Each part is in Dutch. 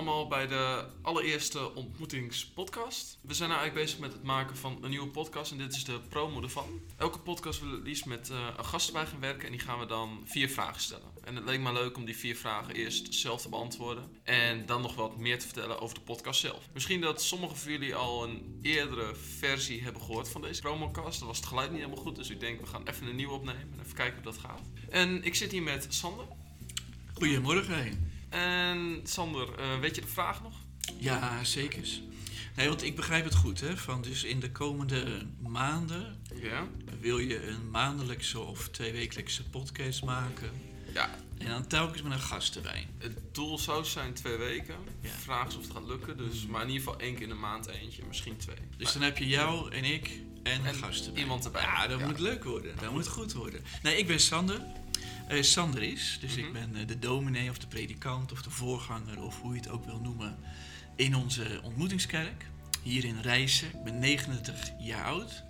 allemaal bij de allereerste ontmoetingspodcast. We zijn nou eigenlijk bezig met het maken van een nieuwe podcast en dit is de promo ervan. Elke podcast willen we liefst met eh, een gast erbij gaan werken en die gaan we dan vier vragen stellen. En het leek me leuk om die vier vragen eerst zelf te beantwoorden en dan nog wat meer te vertellen over de podcast zelf. Misschien dat sommigen van jullie al een eerdere versie hebben gehoord van deze promocast. Dan was het geluid niet helemaal goed, dus ik denk we gaan even een nieuwe opnemen en even kijken hoe dat gaat. En ik zit hier met Sander. Goedemorgen. En Sander, eh, weet je de vraag nog? Ja, zeker. Nee, want ik begrijp het goed, hè. Van dus in de komende maanden Ja. wil je een maandelijkse of tweewekelijkse podcast maken. Ja, En dan telkens met een gast erbij. het doel zou zijn twee weken. Ja. Vraag is of het gaat lukken. Dus, Mm. maar in ieder geval één keer in de maand eentje, misschien twee. Dus Maar dan heb je jou en ik en een En gast erbij. iemand erbij. Ja, dat Ja. moet leuk worden. Dat moet goed worden. Nee, ik ben Sander. Eh, Sander is, dus Mhm. ik ben eh, de dominee of de predikant of de voorganger of hoe je het ook wil noemen in onze ontmoetingskerk hier in Rijssen. Ik ben 39 jaar oud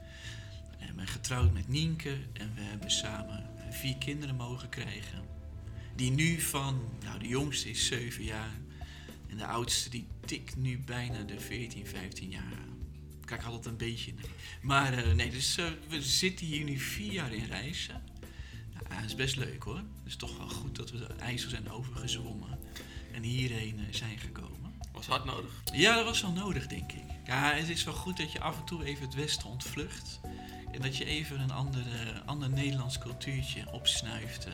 en ben getrouwd met Nienke en we hebben samen vier kinderen mogen krijgen. Die nu van, nou de jongste is 7 jaar en de oudste die tikt nu bijna de 14, 15 jaar aan. Kijk altijd een beetje nee. Maar eh, nee, dus eh, we zitten hier nu vier jaar in Rijssen. Nou, dat is best leuk hoor. Het is toch wel goed dat we de IJssel zijn overgezwommen en hierheen eh, zijn gekomen. Was hard nodig. Ja, dat was wel nodig, denk ik. Ja, het is wel goed dat je af en toe even het Westen ontvlucht. En dat je even een ander, eh, ander Nederlands cultuurtje opsnuift. eh.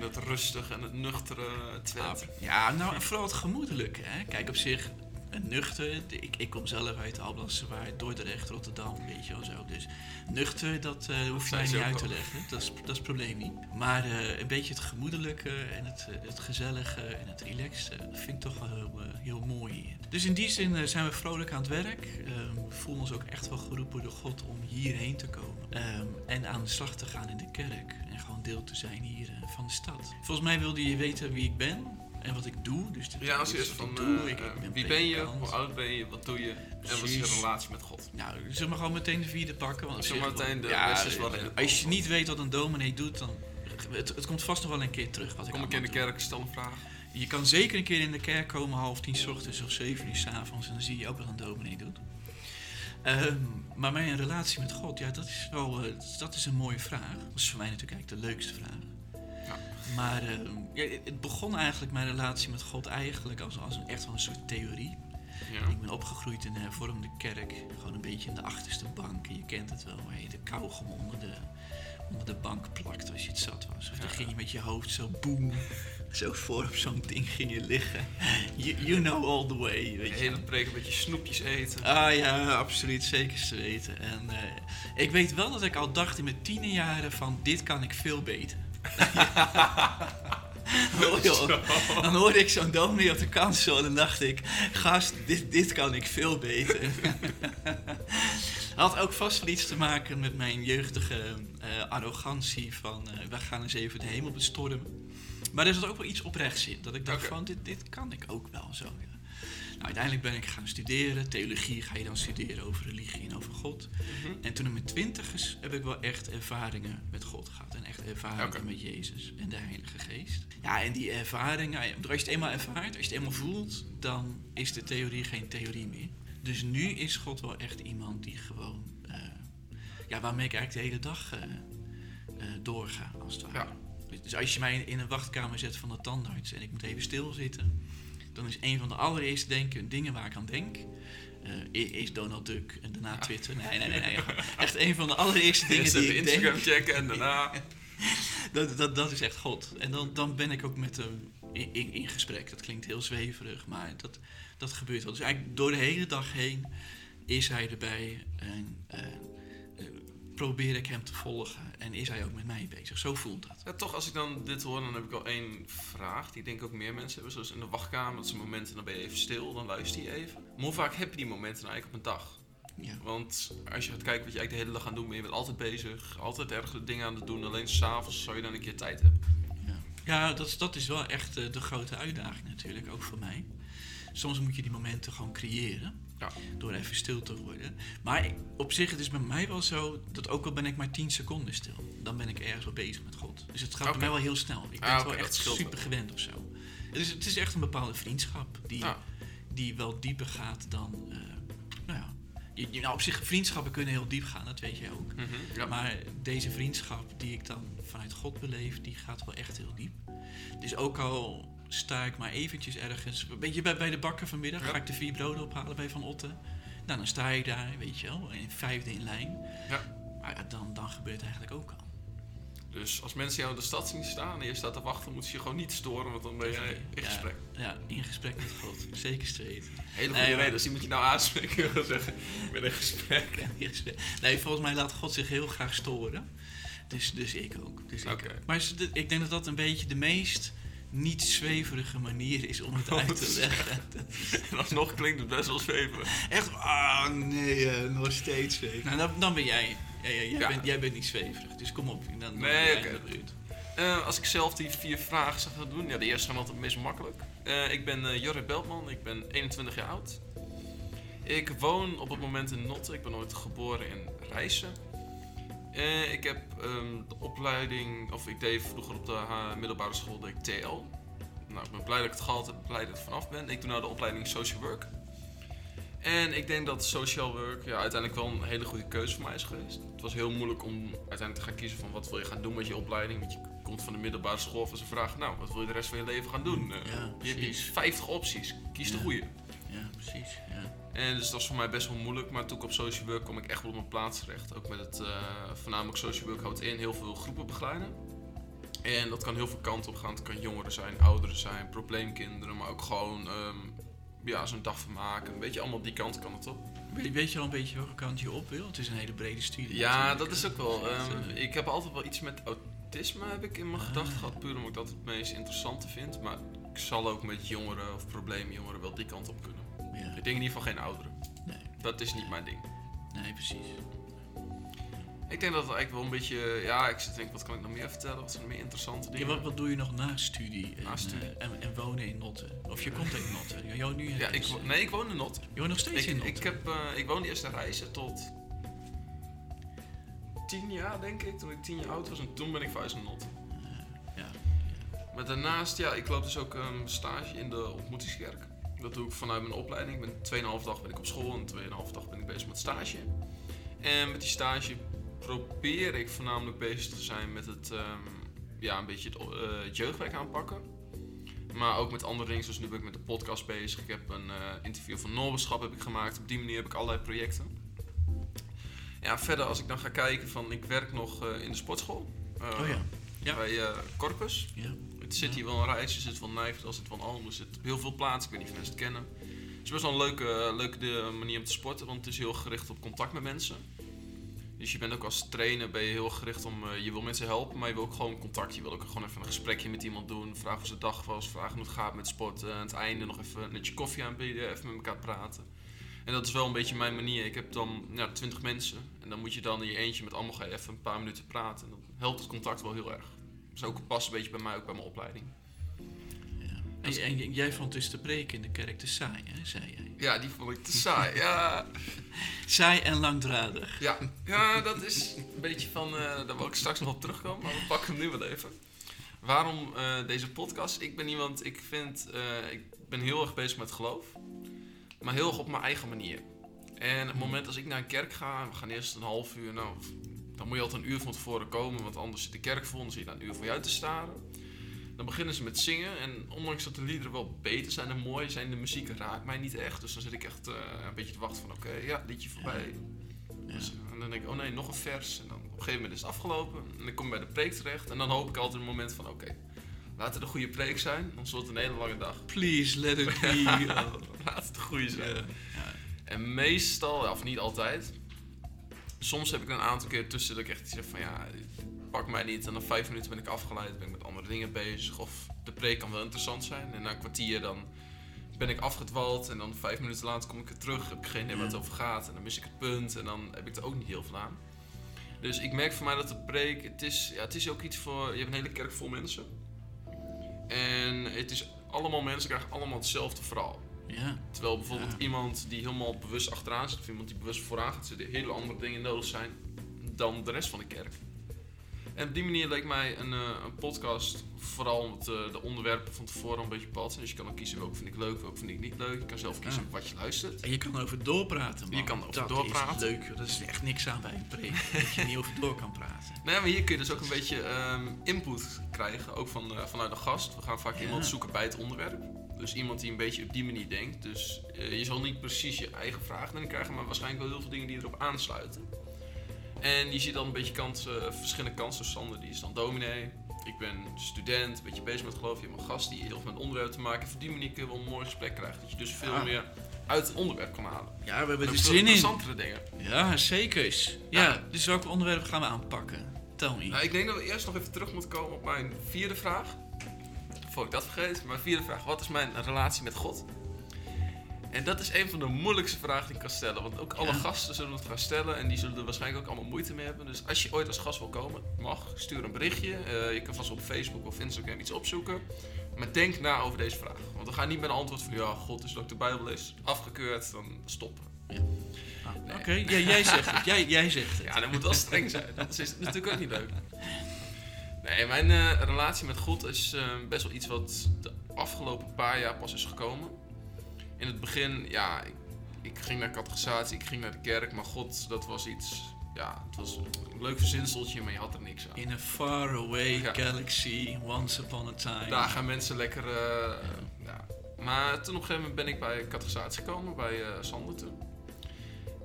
Het rustig en het nuchtere Twente. Ja, nou, en vooral het gemoedelijke. Hè? Kijk, op zich, nuchter. Ik, ik kom zelf uit Alblasserwaard, Dordrecht, Rotterdam, weet je wel zo. Dus nuchter, dat eh, hoef je mij niet uit te leggen. Dat is, dat is het probleem niet. Maar eh, een beetje het gemoedelijke en het, eh, het gezellige en het relaxte, dat vind ik toch wel heel, heel mooi hier. Dus in die zin zijn we vrolijk aan het werk. Ehm, we voelen ons ook echt wel geroepen door God om hierheen te komen. Ehm, en aan de slag te gaan in de kerk. En gewoon deel te zijn hier van de stad. Volgens mij wilde je weten wie ik ben en wat ik doe. Dus Ja, als eerst is wat van ik doe. eh, Ik- ik eh, wie ben je, hoe oud ben je, wat doe je en wat is je relatie met God? Nou, zullen we gewoon meteen de vierde pakken? Want meteen de beste is wel redelijk Als je niet weet wat een dominee doet, dan... Het, het komt vast nog wel een keer terug. Wat ik Kom ik in de kerk, stel een vraag. Je kan zeker een keer in de kerk komen, half tien 's ochtends of zeven uur 's avonds. En dan zie je ook wat een dominee doet. Ehm, maar mijn relatie met God, ja, dat is wel eh, dat is een mooie vraag. Dat is voor mij natuurlijk eigenlijk de leukste vraag. Maar ehm, ja, het begon eigenlijk mijn relatie met God eigenlijk als, als een, echt wel een soort theorie. Ja. Ik ben opgegroeid in een hervormde kerk. Gewoon een beetje in de achterste bank. Je kent het wel, waar je de kauwgom onder de, onder de bank plakt als je het zat was. Of dan ging je met je hoofd zo boem, zo voor op zo'n ding ging je liggen. You, you know all the way, weet De je. hele preek een beetje snoepjes eten. Ah ja, absoluut, zeker te weten. En eh, ik weet wel dat ik al dacht in mijn tienerjaren van dit kan ik veel beter. Oh, joh. Dan hoorde ik zo'n dominee op de kansel en dan dacht ik, gast, dit, dit kan ik veel beter. Had ook vast wel iets te maken met mijn jeugdige eh, arrogantie van, eh, we gaan eens even de hemel bestormen. Maar er zat ook wel iets oprechts in, dat ik dacht van, dit, dit kan ik ook wel zo. Ja. Nou, uiteindelijk ben ik gaan studeren, theologie ga je dan studeren over religie en over God. Mhm. En toen in mijn twintigers heb ik wel echt ervaringen met God gehad. En echt ervaringen met Jezus en de Heilige Geest. Ja, en die ervaringen, als je het eenmaal ervaart, als je het eenmaal voelt, dan is de theorie geen theorie meer. Dus nu is God wel echt iemand die gewoon, eh, ja, waarmee ik eigenlijk de hele dag eh, eh, doorga, als het ware. Ja. Dus als je mij in een wachtkamer zet van de tandarts en ik moet even stilzitten, dan is een van de allereerste denken, dingen waar ik aan denk, i- is Donald Duck en daarna Twitter. Nee, nee, nee, nee. Echt een van de allereerste dingen Eerst die ik Instagram denk. checken en daarna... Dat, dat, dat is echt God. En dan, dan ben ik ook met hem in, in, in gesprek. Dat klinkt heel zweverig, maar dat, dat gebeurt wel. Dus eigenlijk door de hele dag heen is hij erbij en eh, probeer ik hem te volgen. En is hij ook met mij bezig. Zo voelt dat. Ja, toch, als ik dan dit hoor, dan heb ik wel één vraag. Die denk ik ook meer mensen hebben. Zoals in de wachtkamer, dat zijn momenten, dan ben je even stil, dan luister je even. Maar hoe vaak heb je die momenten nou eigenlijk op een dag? Ja. Want als je gaat kijken wat je eigenlijk de hele dag aan doen bent, je bent altijd bezig, altijd ergens dingen aan het doen. Alleen s'avonds zou je dan een keer tijd hebben. Ja, ja dat, is- dat is wel echt eh, de grote uitdaging natuurlijk, ook voor mij. Soms moet je die momenten gewoon creëren. Ja. Door even stil te worden. Maar op zich, het is bij mij wel zo dat ook al ben ik maar 10 seconden stil, dan ben ik ergens wel bezig met God. Dus het gaat Oké. bij mij wel heel snel. Ik ben Ah, het wel echt super gewend of zo. Het is, het is echt een bepaalde vriendschap die, Ja. die wel dieper gaat dan. eh, nou ja, je, je- nou, op zich vriendschappen kunnen heel diep gaan, dat weet je ook. Mhm, ja. Maar deze vriendschap die ik dan vanuit God beleef, die gaat wel echt heel diep. Dus ook al sta ik maar eventjes ergens, weet je, bij, bij de bakker vanmiddag Ja. ga ik de vier broden ophalen bij Van Otten. Nou, dan sta ik daar, weet je wel, in vijfde in lijn. Ja. Maar ja, dan, dan gebeurt het eigenlijk ook al. Dus als mensen jou in de stad zien staan en je staat te wachten, moeten ze je gewoon niet storen, want dan ben jij in gesprek. Ja, in gesprek met God. Zeker straight. Hele Nee, goede maar- reden. Als iemand je nou aanspreken wil zeggen, ik ben in gesprek. Ja, in gesprek. Nee, volgens mij laat God zich heel graag storen. Dus, dus ik ook. Dus ik. Maar ik denk dat dat een beetje de meest niet zweverige manier is om het uit te leggen. En alsnog klinkt het best wel zweverig. Echt, ah nee, eh, nog steeds zweverig. Nou, dan, dan ben jij. Ja, ja, jij, Ja. Bent, jij bent niet zweverig, dus kom op. Dan, dan Nee, oké. buurt. Eh, als ik zelf die vier vragen zou gaan doen, ja, de eerste zijn altijd het meest makkelijk. Eh, ik ben eh Jorrit Beltman, ik ben 21 jaar oud. Ik woon op het moment in Notte, ik ben ooit geboren in Rijssen. Eh, ik heb ehm, de opleiding, of ik deed vroeger op de middelbare school deed ik TL. Nou, ik ben blij dat ik het gehaald heb, blij dat ik vanaf ben. Ik doe nou de opleiding Social Work. En ik denk dat social work ja, uiteindelijk wel een hele goede keuze voor mij is geweest. Het was heel moeilijk om uiteindelijk te gaan kiezen van wat wil je gaan doen met je opleiding. Want je komt van de middelbare school en ze vragen, nou, wat wil je de rest van je leven gaan doen? Eh, Ja, je hebt precies. iets 50 opties, kies de Ja. goede. Ja, precies. Ja. En dus dat was voor mij best wel moeilijk, maar toen ik op social work kwam ik echt wel op mijn plaats terecht. Ook met het, eh, voornamelijk social work houdt in heel veel groepen begeleiden. En dat kan heel veel kanten op gaan. Het kan jongeren zijn, ouderen zijn, probleemkinderen, maar ook gewoon ehm, ja, zo'n dag van maken. Weet je, allemaal die kant kan het op. Weet, weet je al een beetje welke kant je op wil? Het is een hele brede studie. Ja, natuurlijk, dat is ook wel. Ehm, eh, ik heb altijd wel iets met autisme heb ik in mijn Ah. gedachten gehad, puur omdat ik dat het meest interessante vind. Maar ik zal ook met jongeren of probleemjongeren wel die kant op kunnen. ja. Ik denk in ieder geval geen ouderen. Nee, Dat is niet mijn ding. nee, precies. Ik denk dat het eigenlijk wel een beetje. Ja, ik zit te denken, wat kan ik nog meer vertellen? Wat zijn er meer interessante Ja, dingen? wat, wat doe je nog na studie en, Na studie? eh, en, en wonen in Notte? Of je komt uit Notte. Ja, jou nu Ja, ik, nee, ik woon in Not. Je woont nog steeds Ik, in Notte? ik, heb, eh, ik woonde eerst in Reizen tot tien jaar, denk ik. Toen ik tien jaar oud was en toen ben ik verhuisd naar Not. Maar daarnaast, ja, ik loop dus ook een stage in de ontmoetingskerk. Dat doe ik vanuit mijn opleiding. Ik ben 2,5 dag ben ik op school en 2,5 dag ben ik bezig met stage. En met die stage probeer ik voornamelijk bezig te zijn met het, ehm, ja, een beetje het, eh, het jeugdwerk aanpakken. Maar ook met andere dingen, zoals nu ben ik met de podcast bezig. Ik heb een eh, interview van Noorbeschap heb ik gemaakt. Op die manier heb ik allerlei projecten. Ja, verder als ik dan ga kijken van, ik werk nog eh, in de sportschool. Oh ja. Ja. Bij Corpus. Ja. Het zit hier wel een reis, er zit wel Nijverdal, er zit wel Almen, er zit heel veel plaatsen. Ik weet niet of mensen het kennen. Het is best wel een leuke, leuke manier om te sporten, want het is heel gericht op contact met mensen. Dus je bent ook als trainer ben je heel gericht om, eh, je wil mensen helpen, maar je wil ook gewoon contact. Je wil ook gewoon even een gesprekje met iemand doen, vragen hoe zijn dag was, vragen hoe het gaat met sport. Aan het einde nog even net je koffie aanbieden, even met elkaar praten. En dat is wel een beetje mijn manier. Ik heb dan ja, 20 mensen en dan moet je dan in je eentje met allemaal even een paar minuten praten. En dan helpt het contact wel heel erg. Is ook past een beetje bij mij, ook bij mijn opleiding. ja. En, en jij vond dus de preek in de kerk te saai, hè, zei jij. Ja, die vond ik te saai. Ja, Saai en langdradig. ja. ja dat is een beetje van. eh daar wil ik straks nog op terugkomen, maar we pakken hem nu wel even. Waarom eh, deze podcast? Ik ben iemand, ik vind, eh, ik ben heel erg bezig met geloof, maar heel erg op mijn eigen manier. En het moment als ik naar een kerk ga, we gaan eerst een half uur, nou, dan moet je altijd een uur van tevoren komen, want anders zit de kerk vol, dan zit je daar een uur voor je uit te staren. Dan beginnen ze met zingen en ondanks dat de liederen wel beter zijn en mooi zijn, de muziek raakt mij niet echt. Dus dan zit ik echt eh, een beetje te wachten van oké, ja, liedje voorbij. Ja. Dus, en dan denk ik, oh nee, nog een vers. En dan op een gegeven moment is het afgelopen. En dan kom ik bij de preek terecht. En dan hoop ik altijd een moment van, oké, laat het een goede preek zijn. Dan wordt het een hele lange dag. Please, let it be. Laat het een goede zijn. Ja. En meestal, of niet altijd. Soms heb ik een aantal keer tussen dat ik echt iets zeg van, ja, pak mij niet. En dan vijf minuten ben ik afgeleid, ben ik met andere dingen bezig. Of de preek kan wel interessant zijn. En na een kwartier dan ben ik afgedwaald. En dan vijf minuten later kom ik er terug. Heb ik geen idee waar het over gaat. En dan mis ik het punt. En dan heb ik er ook niet heel veel aan. Dus ik merk voor mij dat de preek, het is, ja, het is ook iets voor, je hebt een hele kerk vol mensen. En het is allemaal mensen krijgen allemaal hetzelfde verhaal. Ja. Terwijl bijvoorbeeld Ja. iemand die helemaal bewust achteraan zit, of iemand die bewust vooraan gaat zitten, hele andere dingen nodig zijn dan de rest van de kerk. En op die manier leek mij een, eh, een podcast, vooral omdat eh, de onderwerpen van tevoren een beetje bepaald zijn. Dus je kan dan kiezen welke vind ik leuk, welke vind ik niet leuk. Je kan zelf kiezen Ja. wat je luistert. En je kan erover doorpraten, man. Je kan erover dat doorpraten. is leuk. Dat is echt niks aan bij een preek. dat je niet over door kan praten. Nee, maar hier kun je dus ook een beetje ehm, input krijgen, ook van, eh, vanuit een gast. We gaan vaak Ja. iemand zoeken bij het onderwerp. Dus iemand die een beetje op die manier denkt. Dus eh, je zal niet precies je eigen vragen erin krijgen, maar waarschijnlijk wel heel veel dingen die erop aansluiten. En je ziet dan een beetje kansen, eh, verschillende kansen. Sander die is dan dominee. Ik ben student, een beetje bezig met geloof. Je hebt een gast die heel veel met onderwerp te maken. Op die manier kun je wel een mooi gesprek krijgen. Dat je dus veel Ja. meer uit het onderwerp kan halen. Ja, we hebben En er veel zin in. interessantere dingen. Ja, zeker. Ja, Ja. dus welke onderwerpen gaan we aanpakken? Tel me. Nou, ik denk dat we eerst nog even terug moeten komen op mijn vierde vraag. Voor ik dat vergeet. Mijn vierde vraag. Wat is mijn relatie met God? En dat is een van de moeilijkste vragen die ik kan stellen. Want ook alle Ja. gasten zullen het gaan stellen. En die zullen er waarschijnlijk ook allemaal moeite mee hebben. Dus als je ooit als gast wil komen, mag. Stuur een berichtje. Eh, je kan vast op Facebook of Instagram iets opzoeken. Maar denk na over deze vraag. Want we gaan niet met een antwoord van... Ja, God is dat de Bijbel lees. Afgekeurd, dan stoppen. Ah, nee. Oké, ja, jij zegt het. Jij, jij zegt het. Ja, dat moet wel streng zijn. Dat is natuurlijk ook niet leuk. Nee, mijn eh, relatie met God is eh, best wel iets wat de afgelopen paar jaar pas is gekomen. In het begin, ja, ik, ik ging naar catechisatie, ik ging naar de kerk, maar God, dat was iets, ja, het was een leuk verzinseltje, maar je had er niks aan. In a faraway Ja. galaxy, once upon a time. Daar gaan mensen lekker, eh, ja. Maar toen op een gegeven moment ben ik bij catechisatie gekomen, bij Sander toen.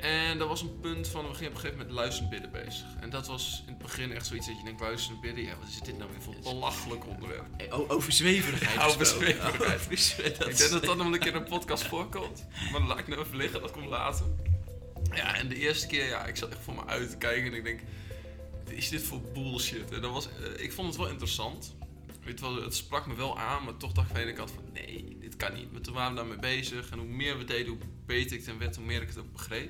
En dat was een punt van, we gingen op een gegeven moment luisteren bidden bezig. En dat was in het begin echt zoiets dat je denkt, luisteren bidden, ja, wat is dit nou weer voor een belachelijk onderwerp. Eh, o- over zweverigheid. Over zweverigheid. Dat Ik denk dat dat nog een keer in een podcast voorkomt. Maar dan laat ik nou even liggen, dat komt later. Ja, en de eerste keer, ja, ik zat echt voor me uit te kijken en ik denk, is dit voor bullshit? En dat was, eh, ik vond het wel interessant. Weet wel, het sprak me wel aan, maar toch dacht ik van de ene kant van, nee, dit kan niet. Maar toen waren we daarmee bezig en hoe meer we deden, hoe beter ik het werd, hoe meer ik het ook begreep.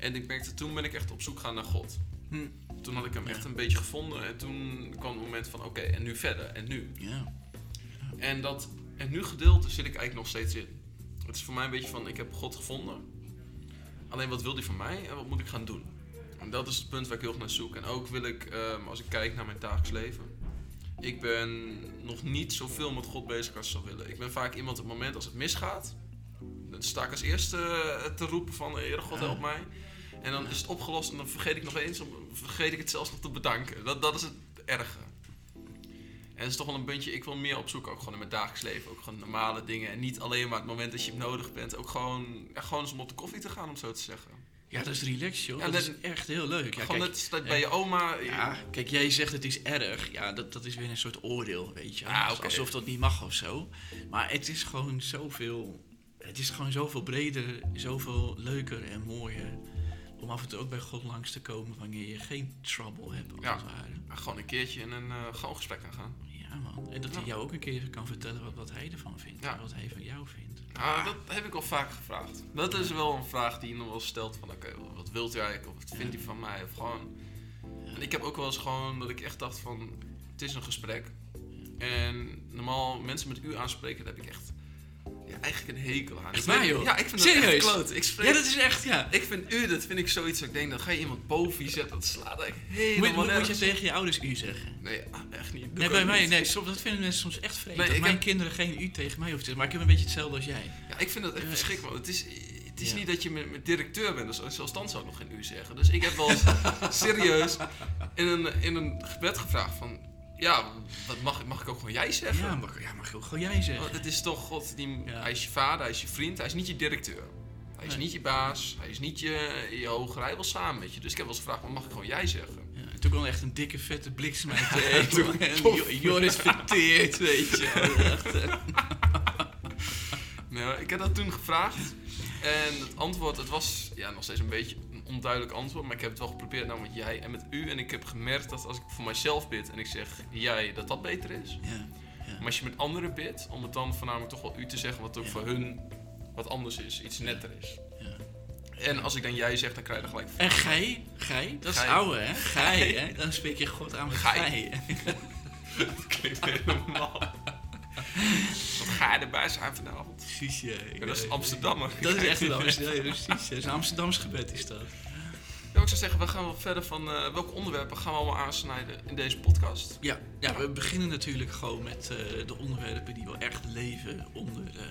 En ik merkte, toen ben ik echt op zoek gaan naar God. Hm, Toen had ik hem Ja. echt een beetje gevonden en toen kwam het moment van, oké, en nu verder, en nu? ja. En dat en nu gedeelte zit ik eigenlijk nog steeds in. Het is voor mij een beetje van, ik heb God gevonden. Alleen wat wil hij van mij en wat moet ik gaan doen? En dat is het punt waar ik heel erg naar zoek. En ook wil ik, ehm, als ik kijk naar mijn dagelijks leven... Ik ben nog niet zoveel met God bezig als ik zou willen. Ik ben vaak iemand op het moment als het misgaat... Dan sta ik als eerste eh, te roepen van, Heere God help mij. En dan is het opgelost en dan vergeet ik nog eens, vergeet ik het zelfs nog te bedanken. Dat, dat is het erge. En het is toch wel een puntje, ik wil meer op zoek ook gewoon in mijn dagelijks leven. Ook gewoon normale dingen. En niet alleen maar het moment dat je het nodig bent. Ook gewoon, ja, gewoon eens om op de koffie te gaan, om zo te zeggen. ja, dat is relaxed, joh. Ja, dat is echt heel leuk. Ja, gewoon kijk, net dat bij je oma. ja, kijk, jij zegt het is erg. Ja, dat, dat is weer een soort oordeel, weet je. Ah. Alsof dat niet mag of zo. Maar het is gewoon zoveel... Het is gewoon zoveel breder, zoveel leuker en mooier... om af en toe ook bij God langs te komen wanneer je geen trouble hebt, als Ja. het ware. Ja, gewoon een keertje in een eh, gewoon gesprek aan gaan. Ja, man. En dat hij jou ook een keer kan vertellen wat, wat hij ervan vindt. Ja. En wat hij van jou vindt. Ah, dat heb ik al vaak gevraagd. Dat is wel een vraag die je nog wel stelt van oké, wat wilt u eigenlijk? Of wat vindt u van mij? Of gewoon... En ik heb ook wel eens gewoon dat ik echt dacht van, het is een gesprek. En normaal mensen met u aanspreken, daar heb ik echt ja, eigenlijk een hekel aan. Echt waar, joh? Ja, ik vind Serieus? dat echt kloot. Ik spreek, Ja, dat is echt, ja. Ik vind u, dat vind ik zoiets dat ik denk, dan ga je iemand boven je zetten, dat slaat eigenlijk Moet, helemaal moet, moet je tegen je ouders u zeggen? Nee, echt niet. Doe Nee, bij mij, niet. nee, soms, dat vinden mensen soms echt vreemd. Nee, dat mijn heb- kinderen geen u tegen mij hoeven te zeggen. Maar ik heb een beetje hetzelfde als jij. Ja, ik vind dat echt verschrikkelijk. Het is, het is Ja. niet dat je met, met directeur bent, dus zelfs dan zou ik nog geen u zeggen. Dus ik heb wel serieus in een, in een gebed gevraagd van, ja, wat mag, mag ik ook gewoon jij zeggen? Ja, mag, ja, mag je ook gewoon jij zeggen. Want het is toch God, die, Ja. hij is je vader, hij is je vriend, hij is niet je directeur. Hij is Nee. niet je baas, hij is niet je, je hoger, hij wil samen met je. Dus ik heb wel eens gevraagd, wat mag ik gewoon jij zeggen? Ja, en toen kwam echt een dikke vette bliksem uit de En Joris verteerd, weet je. Nou, ik heb dat toen gevraagd. En het antwoord, het was ja, nog steeds een beetje onduidelijk antwoord. Maar ik heb het wel geprobeerd nou met jij en met u. En ik heb gemerkt dat als ik voor mijzelf bid en ik zeg jij, dat dat beter is. ja, Maar als je met anderen bidt, om het dan voornamelijk toch wel u te zeggen, wat ook Ja. voor hun wat anders is, iets netter is. ja. En als ik dan jij zeg, dan krijg je er gelijk En gij, gij, dat is oude, hè? Gij, hè? Dan spreek je God aan met Gij. gij. Dat klinkt helemaal. Wat ga je erbij zijn vanavond? Precies, ja. Ja, dat is Amsterdammer. Dat is echt een Amsterdam, ja, precies. Is een Amsterdams gebed is dat. Ja, ik zou zeggen, we gaan wel verder van eh, welke onderwerpen gaan we allemaal aansnijden in deze podcast. Ja, ja, we beginnen natuurlijk gewoon met eh, de onderwerpen die wel echt leven onder eh,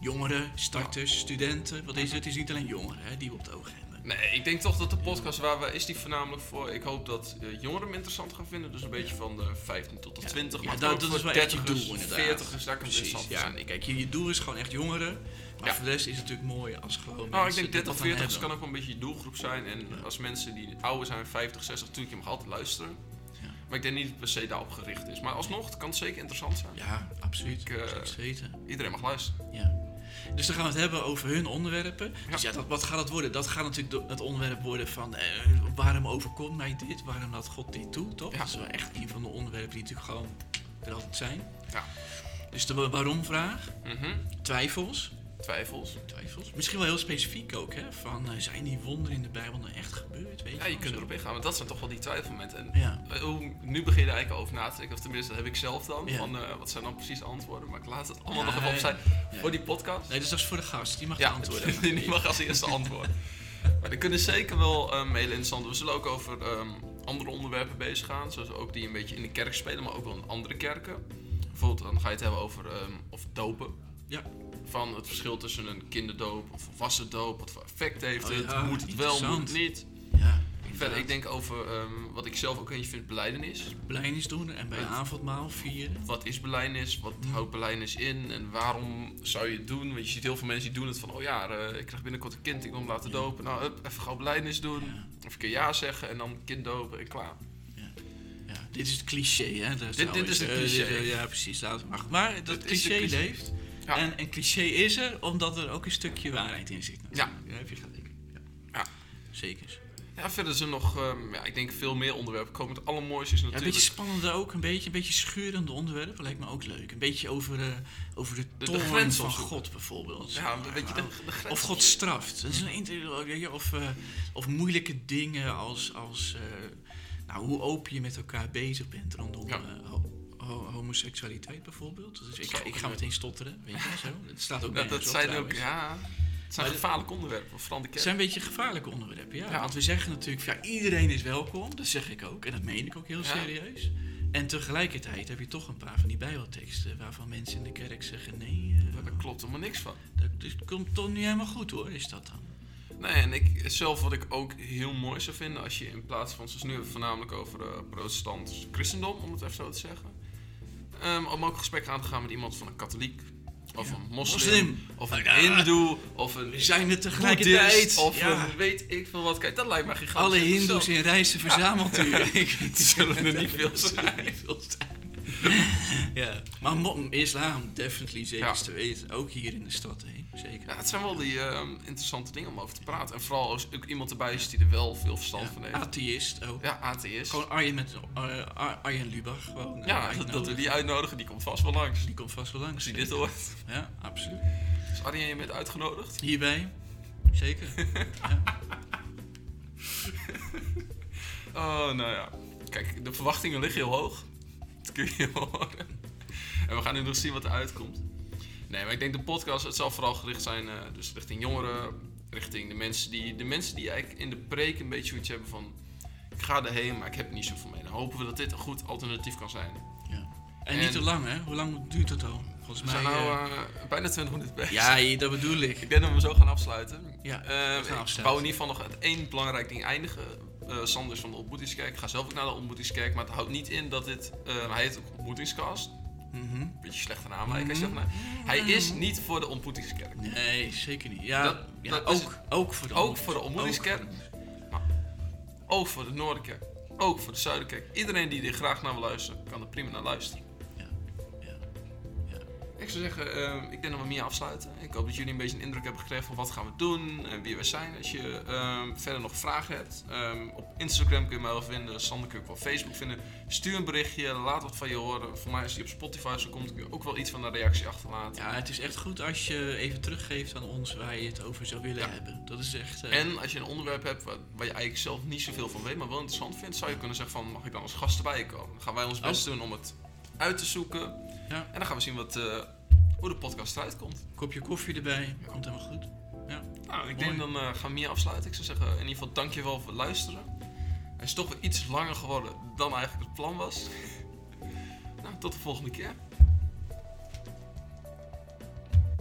jongeren, starters, studenten. Want deze, het is niet alleen jongeren hè, die we op het oog hebben. Nee, ik denk toch dat de podcast, waar we, is die voornamelijk voor, ik hoop dat eh, jongeren hem interessant gaan vinden. Dus een beetje van de 15 tot de Ja. 20. Ja, maar dat- dat is wel echt je 30ers, doel, inderdaad. 40ers, daar kan het Precies, interessant ja. Nee, Kijk, je, je doel is gewoon echt jongeren. Maar voor de rest is het natuurlijk mooi als gewoon Nou, ik denk er 30, wat aan 40 hebben. kan ook wel een beetje je doelgroep zijn. En als mensen die ouder zijn, 50, 60, natuurlijk, je mag altijd luisteren. Ja. Maar ik denk niet dat het per se daarop gericht is. Maar alsnog, het kan zeker interessant zijn. Ja, absoluut. Ik, Zeker weten. Iedereen mag luisteren. Ja. Dus dan gaan we het hebben over hun onderwerpen. Ja. Dus ja, dat, wat gaat het worden? Dat gaat natuurlijk het onderwerp worden van eh, waarom overkomt mij dit? Waarom laat God dit toe? Toch? Ja. Dat is wel echt een van de onderwerpen die natuurlijk gewoon er altijd zijn. Ja. Dus de wa- waarom-vraag, Mhm. twijfels. Twijfels. twijfels. Misschien wel heel specifiek ook, hè? Van eh, zijn die wonderen in de Bijbel nou echt gebeurd? Weet Ja, je kunt erop ingaan. Maar dat zijn toch wel die twijfelmomenten. En Ja, eh, nu begin je er eigenlijk over na te denken. Of tenminste, dat heb ik zelf dan. Ja. Van, eh, wat zijn dan precies de antwoorden? Maar ik laat het allemaal nog even opzij voor die podcast. nee, dus dat is voor de gast. Die mag de antwoorden. die mag als eerste antwoorden. Maar die kunnen zeker wel um, heel interessant. We zullen ook over ehm, andere onderwerpen bezig gaan. Zoals ook die een beetje in de kerk spelen, maar ook wel in andere kerken. Bijvoorbeeld, dan ga je het hebben over ehm, of dopen. Ja. Van het verschil tussen een kinderdoop of volwassen doop. Wat voor effect heeft Oh het? ja, moet het wel, moet het niet? Ja, Verder, ik denk over ehm, wat ik zelf ook eentje vind, beleidenis. Belijdenis doen en bij Ja. avondmaal vieren. Wat is beleidenis? Wat Hmm. houdt beleidenis in? En waarom zou je het doen? Want je ziet heel veel mensen die doen het van... Oh ja, eh, ik krijg binnenkort een kind, ik wil hem laten Ja. dopen. Nou, hup, even gauw beleidenis doen. Ja. Even een keer ja zeggen en dan kind dopen en klaar. Ja, dit is het cliché, hè? Dat Dit- dit is het cliché. ja, precies. Maar. Maar dat cliché cliché. leeft. Ja. En een cliché is er omdat er ook een stukje waarheid in zit. natuurlijk. Daar heb je gelijk. Ja. Ja. Zeker. Ja, verder zijn nog, ehm, ja, ik denk veel meer onderwerpen komen. Het allermooiste is Ja, een natuurlijk... beetje spannender ook, een beetje, een beetje schurende onderwerpen lijkt me ook leuk. Een beetje over, eh, over de de grens van. God bijvoorbeeld. ja, een beetje de, de grens. Of God straft. Dat is een weet je, of, eh, of moeilijke dingen als, als eh, nou, hoe open je met elkaar bezig bent rondom Ja. Ho- ho- homoseksualiteit bijvoorbeeld. Dus ik, ga meteen stotteren, weet je zo. Het staat ook Dat, dat nergens op zijn ook, ja... Het zijn Maar gevaarlijke onderwerpen, de Het zijn een beetje gevaarlijke onderwerpen, ja. Ja. Want we zeggen natuurlijk, ja, iedereen is welkom. Dat zeg ik ook. En dat meen ik ook heel Ja. serieus. En tegelijkertijd heb je toch een paar van die bijbelteksten... waarvan mensen in de kerk zeggen, nee, eh, Daar klopt helemaal niks van. dat, komt toch niet helemaal goed hoor, is dat dan? Nee, en ik, zelf wat ik ook heel mooi zou vinden... als je in plaats van, zoals nu hebben we het voornamelijk over eh protestant christendom... om het even zo te zeggen... ehm, om ook een gesprek aan te gaan met iemand van een katholiek... Of Ja. een moslim, Moslim. of een Ja. hindoe, of een We zijn er tegelijkertijd. boeddhist, of ja. een weet ik veel wat. Kijk, dat lijkt me gigantisch Alle hindoes in reizen verzameld u. Die zullen er niet veel zijn. ja. Maar islam, definitely zeker Ja. te weten. Ook hier in de stad, hè? zeker. Ja, het zijn wel die ehm, interessante dingen om over te praten. En vooral als ook iemand erbij is die er wel veel verstand Ja, van heeft. Atheïst ook. Ja, atheïst. Gewoon Arjen met uh, Ar- Arjen Lubach. Gewoon, eh, Ja, dat, we die uitnodigen, die komt vast wel langs. Die komt vast wel langs. Als hij dit hoort. Ja, absoluut. Is Arjen je met uitgenodigd? Hierbij. Zeker. Oh, nou ja. Kijk, de verwachtingen liggen heel hoog. Dat kun je horen. En we gaan nu nog zien wat er uitkomt. Nee, maar ik denk de podcast, het zal vooral gericht zijn eh, dus richting jongeren, richting de mensen die, de mensen die eigenlijk in de preek een beetje zoiets hebben van... Ik ga erheen, maar ik heb er niet zoveel mee. Dan hopen we dat dit een goed alternatief kan zijn. ja. En, En- niet te lang, hè? Hoe lang duurt het al? Volgens We zijn mij... nou eh, eh, bijna 20 minuten bezig. ja, dat bedoel ik. Ik denk dat we zo gaan afsluiten. Ja, Eh, we gaan ik afsluiten. wou in ieder geval nog het één belangrijk ding eindigen. Eh Sander is van de ontmoetingskerk. Ik ga zelf ook naar de ontmoetingskerk. Maar het houdt niet in dat dit... eh, hij heet ook ontmoetingscast. Mhm. Beetje slechte naam eigenlijk. als je zegt, nee. Hij is niet voor de ontmoetingskerk. Nee, zeker niet. Ja, Dat- ja dat is- ook, ook voor de ook voor de ontmoetingskerk. Ook. Ook voor de Noorderkerk. Ook voor de Zuiderkerk. Iedereen die er graag naar wil luisteren, kan er prima naar luisteren. Ik zou zeggen, eh, ik denk dat we meer afsluiten. Ik hoop dat jullie een beetje een indruk hebben gekregen van wat gaan we doen en wie we zijn. Als je ehm, verder nog vragen hebt, ehm, op Instagram kun je mij wel vinden, Sander kun je ook op Facebook vinden. Stuur een berichtje, laat wat van je horen. Voor mij als die op Spotify zo komt, kun je ook wel iets van een reactie achterlaten. Ja, het is echt goed als je even teruggeeft aan ons waar je het over zou willen Ja. hebben. Dat is echt... eh, En als je een onderwerp hebt waar, waar je eigenlijk zelf niet zoveel van weet, maar wel interessant vindt, zou je kunnen zeggen van mag ik dan als gast erbij komen? Dan gaan wij ons best doen om het uit te zoeken. Ja. En dan gaan we zien wat, eh, hoe de podcast eruit komt. kopje koffie erbij, komt helemaal goed. Ja. Nou, ik Mooi. denk dan eh, gaan we hier afsluiten. Ik zou zeggen, in ieder geval dankjewel voor het luisteren. Hij is toch weer iets langer geworden dan eigenlijk het plan was. nou, tot de volgende keer.